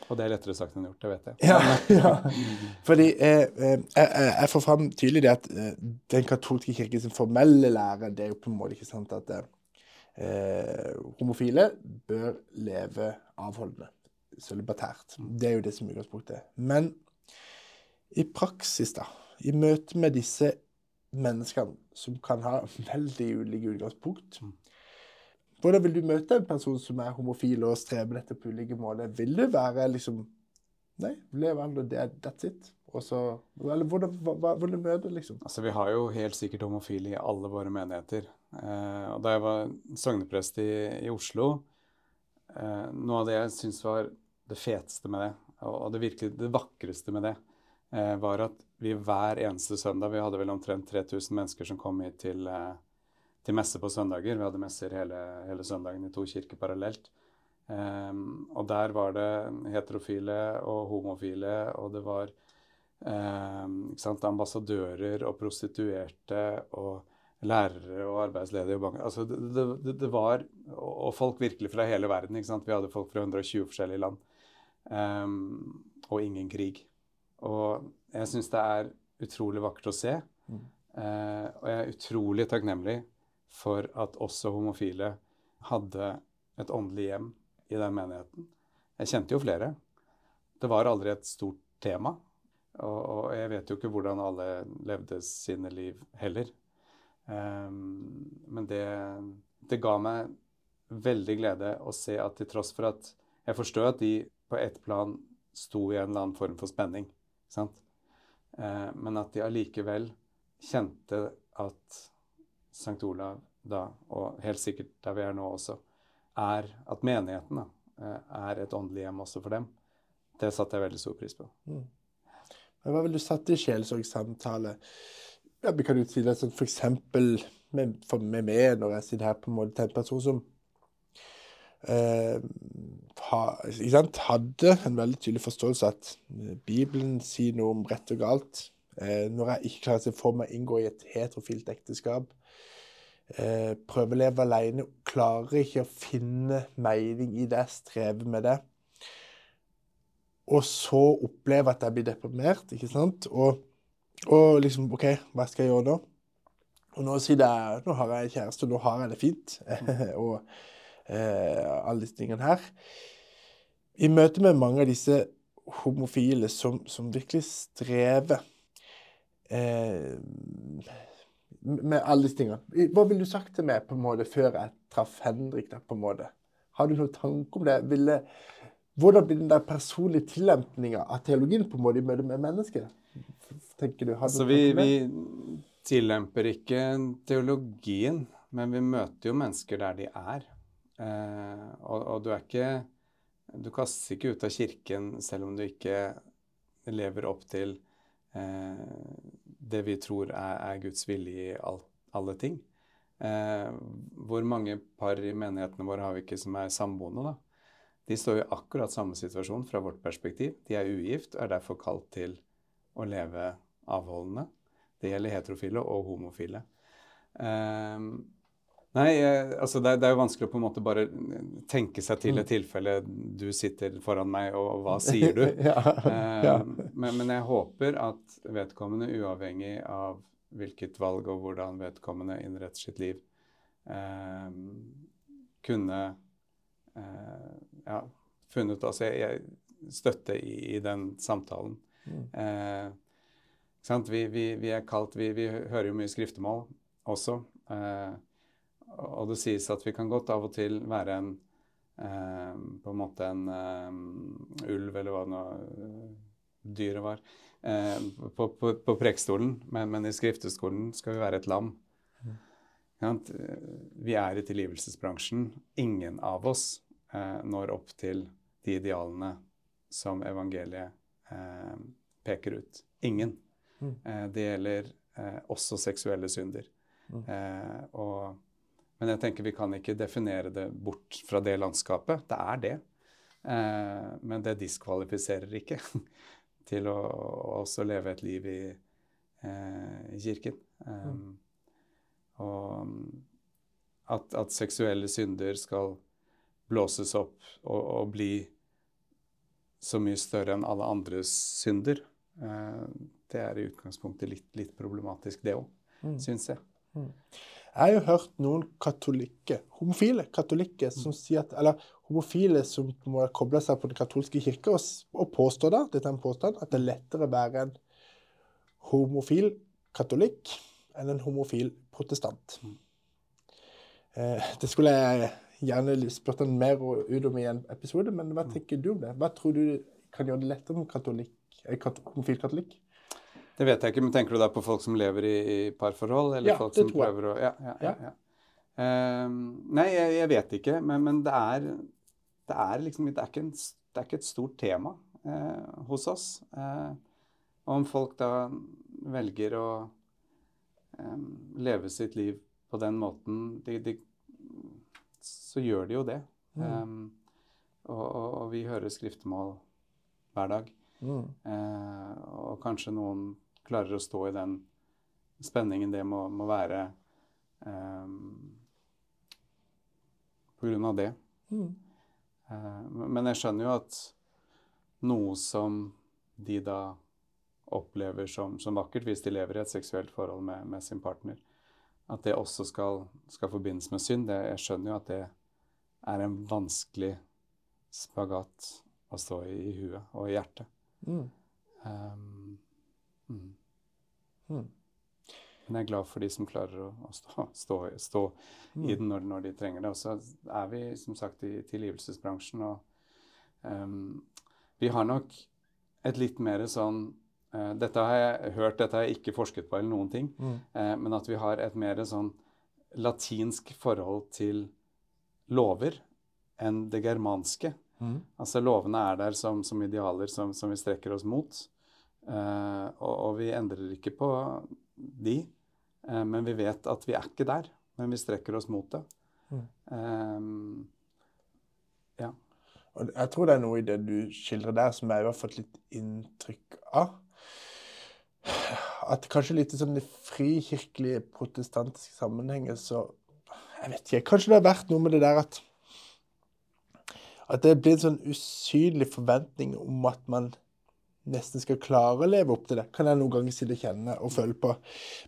Og det er lettere sagt enn gjort, det vet jeg. Ja, ja. Fordi eh, eh, jeg, jeg får fram tydelig det at eh, den katolske kirkens formelle lære det er jo på en måte ikke sant at eh, homofile bør leve avholdende, sølibatært. Det er jo det som er utgangspunktet. Men i praksis, da, i møte med disse menneskene som kan ha veldig ulike utgangspunkt hvordan vil du møte en person som er homofil og streber dette på ulike måter? Vil du være liksom Nei, lev aldri, det er that's it. Og så Eller hvordan, vil du møte, liksom? Altså, Vi har jo helt sikkert homofile i alle våre menigheter. Eh, og Da jeg var sogneprest i, i Oslo, eh, noe av det jeg syns var det feteste med det, og, det virkelig det vakreste med det, eh, var at vi hver eneste søndag Vi hadde vel omtrent 3000 mennesker som kom hit til, eh, til messe på søndager. Vi hadde messer hele, hele søndagen i to kirker parallelt. Um, og der var det heterofile og homofile, og det var um, sant, ambassadører og prostituerte og lærere og arbeidsledige. Og banker. altså det, det, det var Og folk virkelig fra hele verden. Vi hadde folk fra 120 forskjellige land. Um, og ingen krig. Og jeg syns det er utrolig vakkert å se. Mm. Uh, og jeg er utrolig takknemlig for at også homofile hadde et åndelig hjem i den menigheten. Jeg kjente jo flere. Det var aldri et stort tema. Og, og jeg vet jo ikke hvordan alle levde sine liv heller. Um, men det, det ga meg veldig glede å se at til tross for at Jeg forstår at de på ett plan sto i en eller annen form for spenning. Sant? Uh, men at de allikevel kjente at St. Olav da, og helt sikkert der vi er nå også, er at menigheten da, er et åndelig hjem også for dem. Det satte jeg veldig stor pris på. Mm. Men hva vil du sette i sjelesorgsamtale? Ja, vi kan jo si det sånn for eksempel med, for med meg, når jeg sitter her på en måte til en person som eh, ha, hadde en veldig tydelig forståelse at Bibelen sier noe om rett og galt. Eh, når jeg ikke klarer å for meg inngå i et heterofilt ekteskap, eh, prøve å leve alene, klarer ikke å finne mening i det, strever med det. Og så oppleve at jeg blir deprimert, ikke sant? Og, og liksom OK, hva skal jeg gjøre nå? Og nå sier jeg nå har jeg kjæreste, nå har jeg det fint. og eh, alle disse tingene her. I møte med mange av disse homofile som, som virkelig strever eh, med alle disse tingene. Hva ville du sagt til meg på en måte før jeg traff Henrik? Da, på en måte? Har du noen tanke om det? Ville, hvordan blir den der personlige tillempninga av teologien på en måte i møte med mennesker? Tenker du? Har du Så vi, om det? vi tillemper ikke teologien, men vi møter jo mennesker der de er. Eh, og, og du er ikke Du kastes ikke ut av kirken selv om du ikke lever opp til eh, det vi tror er, er Guds vilje i alt, alle ting. Eh, hvor mange par i menighetene våre har vi ikke som er samboende, da? De står i akkurat samme situasjon fra vårt perspektiv. De er ugift og er derfor kalt til å leve avholdende. Det gjelder heterofile og homofile. Um, nei, altså det, det, er jo vanskelig å på en måte bare tenke seg til et mm. tilfelle du sitter foran meg, og, og hva sier du? ja, ja. Um, men, men, jeg håper at vedkommende, uavhengig av hvilket valg og hvordan vedkommende innretter sitt liv, eh, kunne eh, ja, funnet altså jeg, jeg støtte i, i, den samtalen. Mm. Uh, vi, vi, vi, er kalt vi, vi, hører jo mye skriftemål også. Eh, og det sies at vi kan godt av og til være en eh, På en måte en eh, ulv, eller hva nå uh, dyret var, eh, på, på, på prekestolen. Men, men, i skrifteskolen skal vi være et lam. Mm. Ja, vi er i tilgivelsesbransjen. Ingen av oss eh, når opp til de idealene som evangeliet peker ut. Ingen. Mm. Eh, det gjelder eh, også seksuelle synder. Mm. Eh, og, men jeg tenker vi kan ikke definere det bort fra det landskapet. Det er det. men det diskvalifiserer ikke til å, også leve et liv i, i kirken. Um, og at, at, seksuelle synder skal blåses opp og, og, bli så mye større enn alle andres synder, eh, det er i utgangspunktet litt, litt problematisk, det òg, mm. syns jeg. Mm. Jeg har jo hørt noen katolikker, homofile katolikker som mm. sier at, eller homofile som må koble seg på den katolske kirke, og, og påstår da, dette er en påstand, at det er lettere å være en homofil katolikk enn en homofil protestant. Mm. Eh, det skulle jeg gjerne spurt han mer ut om i en episode, men hva mm. tenker du om det? Hva tror du kan gjøre det lettere om katolikk, homofil katolikk? Det vet jeg ikke, men tenker du da på folk som lever i, i parforhold? Eller ja, folk det som tror jeg. Å, ja, ja, ja, ja. Uh, nei, jeg, jeg, vet ikke, men, men det, er, det, er, liksom det er, ikke en, det er ikke et stort tema uh, hos oss. Uh, om folk da velger å um, leve sitt liv på den måten, de, de, så gjør de jo det. Mm. Um, og, og, og, vi hører skriftemål hver dag. Mm. og kanskje noen klarer å stå i den spenningen det må, må være um, på grunn av det. Mm. Uh, men jeg skjønner jo at noe som de da opplever som, som, vakkert, hvis de lever i et seksuelt forhold med, med sin partner, at det også skal, skal forbindes med synd. Det, jeg skjønner jo at det er en vanskelig spagat å stå i, i huet og i hjertet. Mm. Um, Mm. Mm. Men jeg er glad for de som klarer å, å stå, stå, stå mm. i den når, når, de trenger det. Og så er vi som sagt i tilgivelsesbransjen, og um, vi har nok et litt mer sånn uh, Dette har jeg hørt, dette har jeg ikke forsket på eller noen ting, uh, men at vi har et mer sånn latinsk forhold til lover enn det germanske. Mm. Altså lovene er der som, som idealer som, som, vi strekker oss mot. Uh, og, og, vi endrer ikke på de, uh, men vi vet at vi er ikke der. Men vi strekker oss mot det. Mm. Uh, ja. Og jeg tror det er noe i det du skildrer der som jeg har fått litt inntrykk av. At kanskje litt i sånne frikirkelige protestantiske sammenhenger så Jeg vet ikke. Kanskje det har vært noe med det der at At det blir en sånn usynlig forventning om at man nesten skal klare å leve opp til det, kan jeg noen ganger sitte og kjenne og føle på.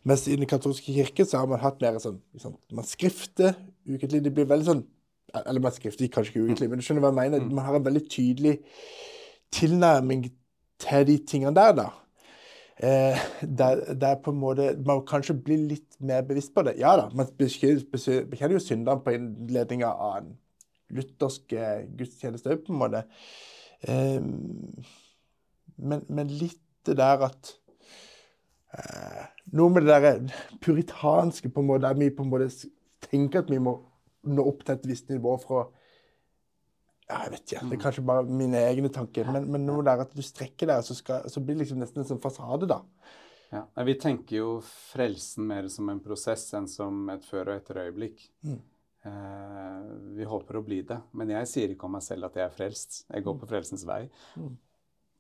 Mens i den katolske kirke så har man hatt mer sånn liksom, Man skrifter ukentlig. Det blir veldig sånn Eller man skrifter kanskje ikke ukentlig, men du skjønner hva jeg mener. Mm. Man har en veldig tydelig tilnærming til de tingene der, da. Eh, der, der, på en måte Man kanskje blir litt mer bevisst på det. Ja da, man bekjenner jo syndene på innledning av en luthersk eh, gudstjeneste òg, på en måte. Eh, men, men litt det der at eh, Noe med det der puritanske, på en måte, der vi på en måte tenker at vi må nå opp til et visst nivå for å ja, jeg vet ikke. Det er kanskje bare mine egne tanker. Men, men noe der at du strekker deg, så, skal, så blir det liksom nesten en sånn fasade, da. Ja. Vi tenker jo frelsen mer som en prosess enn som et før og etterøyeblikk. Mm. Eh, vi håper å bli det. Men jeg sier ikke om meg selv at jeg er frelst. Jeg går på frelsens vei, Mm.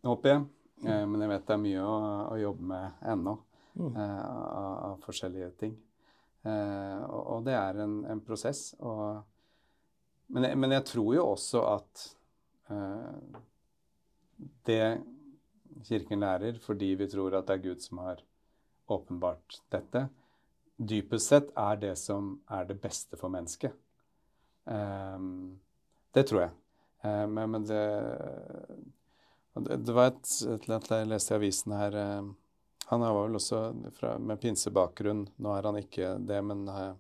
Håper jeg. Eh, men jeg vet det er mye å, å jobbe med ennå, Mm. eh, av, av forskjellige ting. Eh, og, og det er en, en prosess. Og, men, jeg, men jeg tror jo også at eh, det Kirken lærer, fordi vi tror at det er Gud som har åpenbart dette, dypest sett er det som er det beste for mennesket. Um, det tror jeg. Uh, men, men det, det, var et, et eller annet jeg leste i avisen her eh, Han var vel også fra, med pinsebakgrunn. Nå er han ikke det, men eh,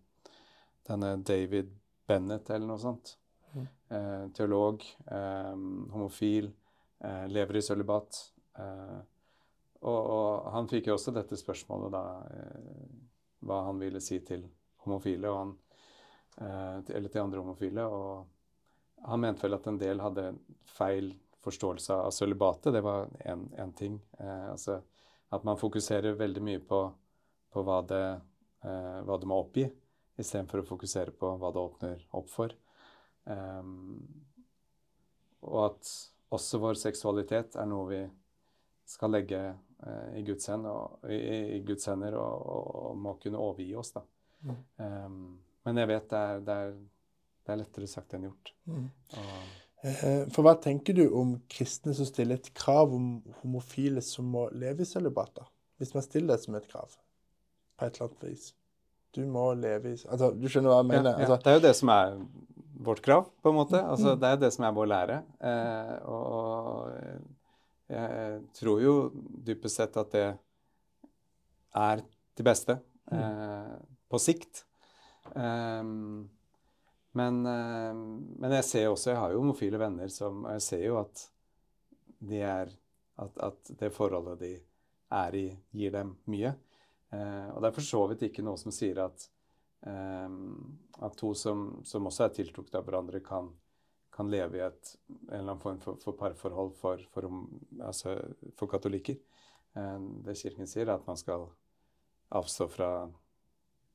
denne David Bennett eller noe sånt. Mm. Eh, teolog, eh, homofil, eh, lever i sølibat. Eh, og, og han fikk jo også dette spørsmålet da hva han ville si til homofile, han, eller til andre homofile. Og han mente vel at en del hadde feil forståelse av sølibatet. Det var én ting. Eh, altså at man fokuserer veldig mye på, på hva, det, eh, hva det må oppgi, istedenfor å fokusere på hva det åpner opp for. Um, og at også vår seksualitet er noe vi skal legge eh, i Guds hender og, og, og, må kunne overgi oss. Da. Mm. Um, men jeg vet det er, det, er, det er lettere sagt enn gjort. Mm. Og, For hva tenker du om kristne som stiller et krav om homofile som må leve i sølibat? Hvis man stiller det som et krav, på et eller annet vis. Du må leve i Altså, du skjønner hva jeg mener? ja, ja. Altså, Det er jo det som er vårt krav, på en måte. Altså, Mm. Det er jo det som er vår lære. Eh, og jeg tror jo dypest sett at det er til beste eh, på sikt. Ehm, men, eh, men jeg ser også, jeg har jo homofile venner som Jeg ser jo at de er At, at det forholdet de er i, gir dem mye. Eh, og det er for så vidt ikke noe som sier at eh, at to som, som også er tiltrukket av hverandre, kan, kan leve i et, en eller annen form for, for parforhold for, for, altså, for katolikker. Eh, det Kirken sier, er at man skal avstå fra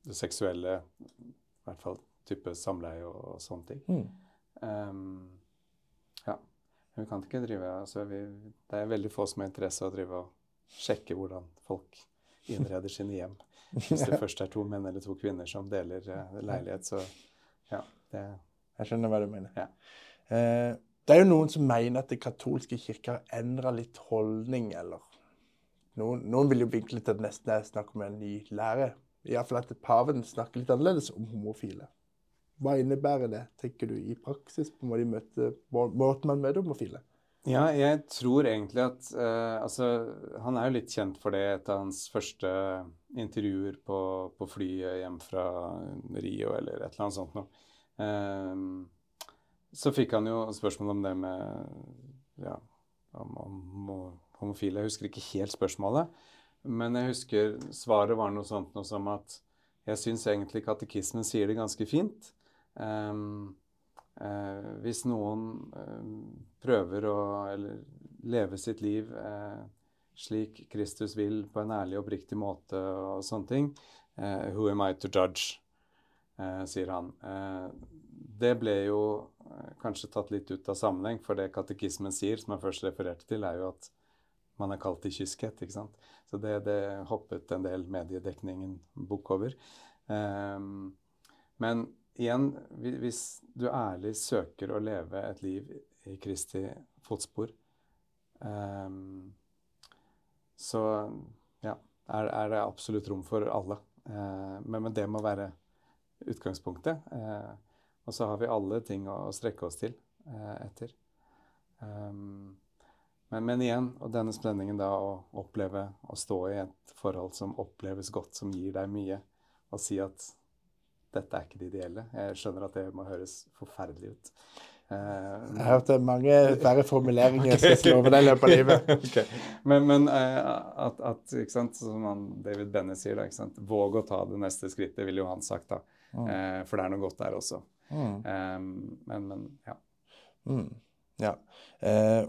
det seksuelle, i hvert fall type samleie og, og sånne ting. mm. Um, ja. Vi kan ikke drive altså vi, Det er veldig få som har interesse av å drive og sjekke hvordan folk innreder sine hjem. Hvis det først er to menn eller to kvinner som deler uh, leilighet, så ja. Det, Jeg skjønner hva du mener. Ja. Uh, det er jo noen som mener at den katolske kirke har endra litt holdning, eller noen, noen vil jo vinkle til at nesten er snakk om en ny lære. Iallfall at paven snakker litt annerledes om homofile. Hva innebærer det, tenker du, i praksis, på må møte, må- måten man møter homofile? Ja, jeg tror egentlig at uh, Altså, han er jo litt kjent for det. Et av hans første intervjuer på, på flyet hjem fra Rio eller et eller annet sånt noe. Uh, så fikk han jo spørsmål om det med Ja, om, om homo- homofile. Jeg husker ikke helt spørsmålet. Men jeg husker svaret var noe sånt noe som at jeg syns egentlig katekismen sier det ganske fint. Ehm, Eh, hvis noen eh, prøver å leve sitt liv eh, slik Kristus vil, på en ærlig og oppriktig måte og sånne ting Uh, Who am I to judge? Uh, sier han. Uh, det ble jo kanskje tatt litt ut av sammenheng, for det katekismen sier, som jeg først refererte til, er jo at man er kalt i kyskhet. ikke sant? Så det, det hoppet en del mediedekningen bukk over. Eh, men igjen, hvis du ærlig søker å leve et liv i Kristi fotspor, um, så ja, er, er det absolutt rom for alle. Uh, men, men det må være utgangspunktet. Uh, og så har vi alle ting å, å strekke oss til uh, etter. Um, men, men igjen, og denne spenningen da å oppleve å stå i et forhold som oppleves godt, som gir deg mye, og si at dette er ikke det ideelle. Jeg skjønner at det må høres forferdelig ut. Uh, Jeg har hørt mange verre formuleringer okay. jeg love deg i løpet av livet. okay. Men, men uh, at, at som David Benne sier, da, våg å ta det neste skrittet, ville jo han sagt. da. Mm. Uh, for det er noe godt der også. Mm. Eh, men, men ja. Mm. Ja.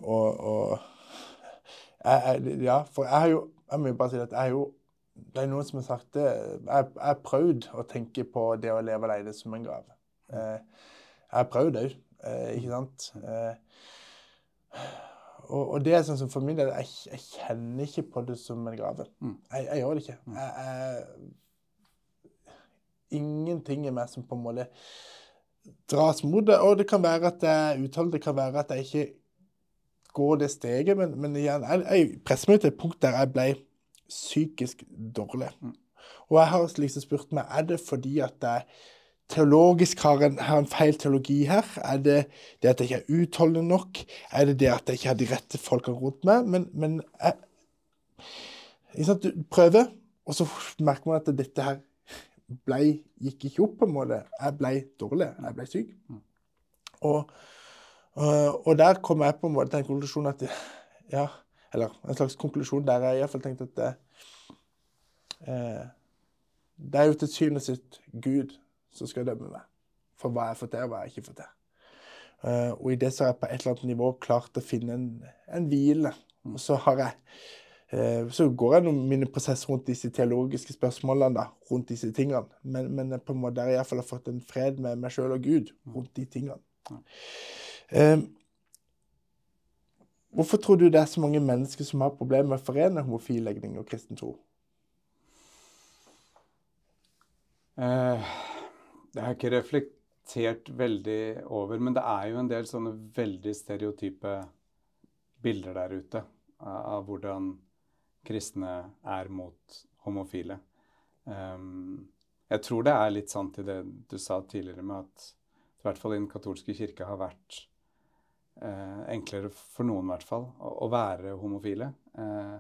Og, og jeg, jeg, Ja, for jeg har jo Jeg må bare si at jeg har jo Det er noen som har sagt det. Jeg har prøvd å tenke på det å leve alene som en grav. Eh, jeg har prøvd òg, eh, ikke sant? Eh, og, og, det er sånn som for min del jeg, jeg, kjenner ikke på det som en grave. Mm. Jeg, jeg, gjør det ikke. Jeg, ingenting i meg som på en måte dras mot det. Og det kan være at jeg uttaler, det kan være at jeg ikke går det steget. Men, men igjen, jeg, jeg presser meg til et punkt der jeg ble psykisk dårlig. Og jeg har liksom spurt meg er det fordi at jeg teologisk har en, har en feil teologi her? Er det det at jeg ikke er utholdende nok? Er det det at jeg ikke har de rette folkene rundt meg? Men, men jeg, du prøver, og så merker man at dette her ble, gikk ikke opp på en måte. Jeg ble dårlig. Jeg ble syk. Og, Og, og, der kom jeg på en måte til en konklusjon at ja, Eller en slags konklusjon der jeg iallfall tenkte at det, eh, det er jo til syvende og sist Gud som skal dømme meg for hva jeg får til, og hva jeg ikke får til. Uh, og i det så har jeg på et eller annet nivå klart å finne en, en hvile. Og så har jeg uh, Så går jeg mine prosesser rundt disse teologiske spørsmålene, da, rundt disse tingene. Men, men på en måte der jeg iallfall har fått en fred med meg sjøl og Gud rundt de tingene. Uh, hvorfor tror du det er så mange mennesker som har problemer med å forene homofil legning og kristen tro? Uh, det har jeg ikke reflektert veldig over, men det er jo en del sånne veldig stereotype bilder der ute av hvordan kristne er mot homofile. Um, jeg tror det er litt sant i det du sa tidligere med at i hvert fall i den katolske kirke har vært enklere for noen i hvert fall å, å være homofile. Uh,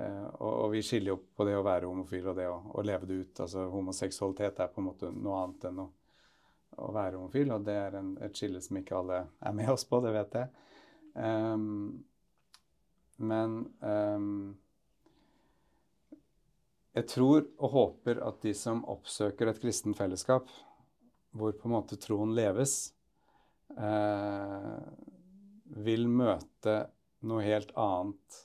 Uh, og, og, vi skiller jo på det å være homofil og det å, å, leve det ut. Altså Homoseksualitet er på en måte noe annet enn å, å være homofil, og det er en, et skille som ikke alle er med oss på, det vet jeg. Um, men um, jeg tror og håper at de som oppsøker et kristent fellesskap, hvor på en måte troen leves, uh, vil møte noe helt annet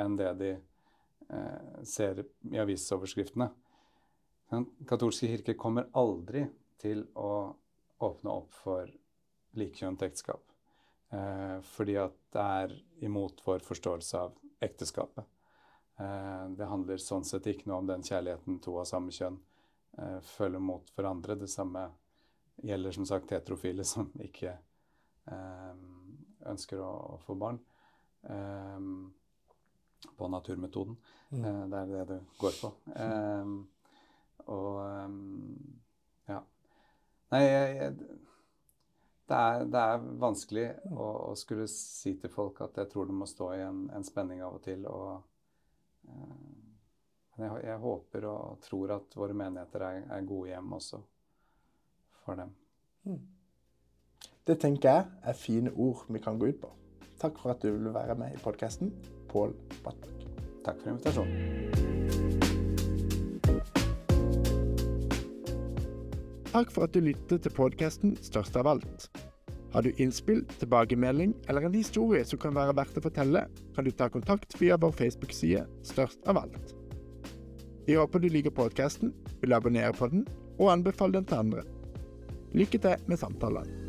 enn det de eh, ser i avisoverskriftene. Den katolske kirke kommer aldri til å åpne opp for likekjønnet ekteskap. Eh, fordi at det er imot vår forståelse av ekteskapet. Eh, det handler sånn sett ikke noe om den kjærligheten to av samme kjønn eh, føler mot hverandre. Det samme gjelder som sagt heterofile som ikke eh, ønsker å, å, få barn. Eh, på naturmetoden. Mm. Eh, det er det det går på. Um, og ja. Nei, jeg, jeg, det, er, det, er, vanskelig å, å, skulle si til folk at jeg tror det må stå i en, en spenning av og til. og uh, jeg, jeg, håper og tror at våre menigheter er, er gode hjem også for dem. Mm. Det tenker jeg er fine ord vi kan gå ut på. Takk for at du ville være med i podkasten. Pål Brattbakk. Takk for invitasjonen. Takk for at du lyttet til podkasten Størst av alt. Har du innspill, tilbakemelding eller en historie som kan være verdt å fortelle, kan du ta kontakt via vår Facebook-side Størst av alt. Vi håper du liker podkasten, vil abonnere på den og anbefale den til andre. Lykke til med samtalene.